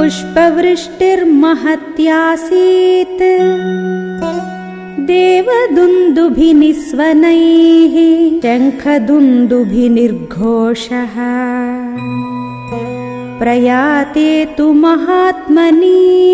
पुष्पवृष्टिर्महत्यासीत्। देवदुन्दुभिनिस्वनैः शङ्खदुन्दुभिनिर्घोषः। प्रयाते तु महात्मनि।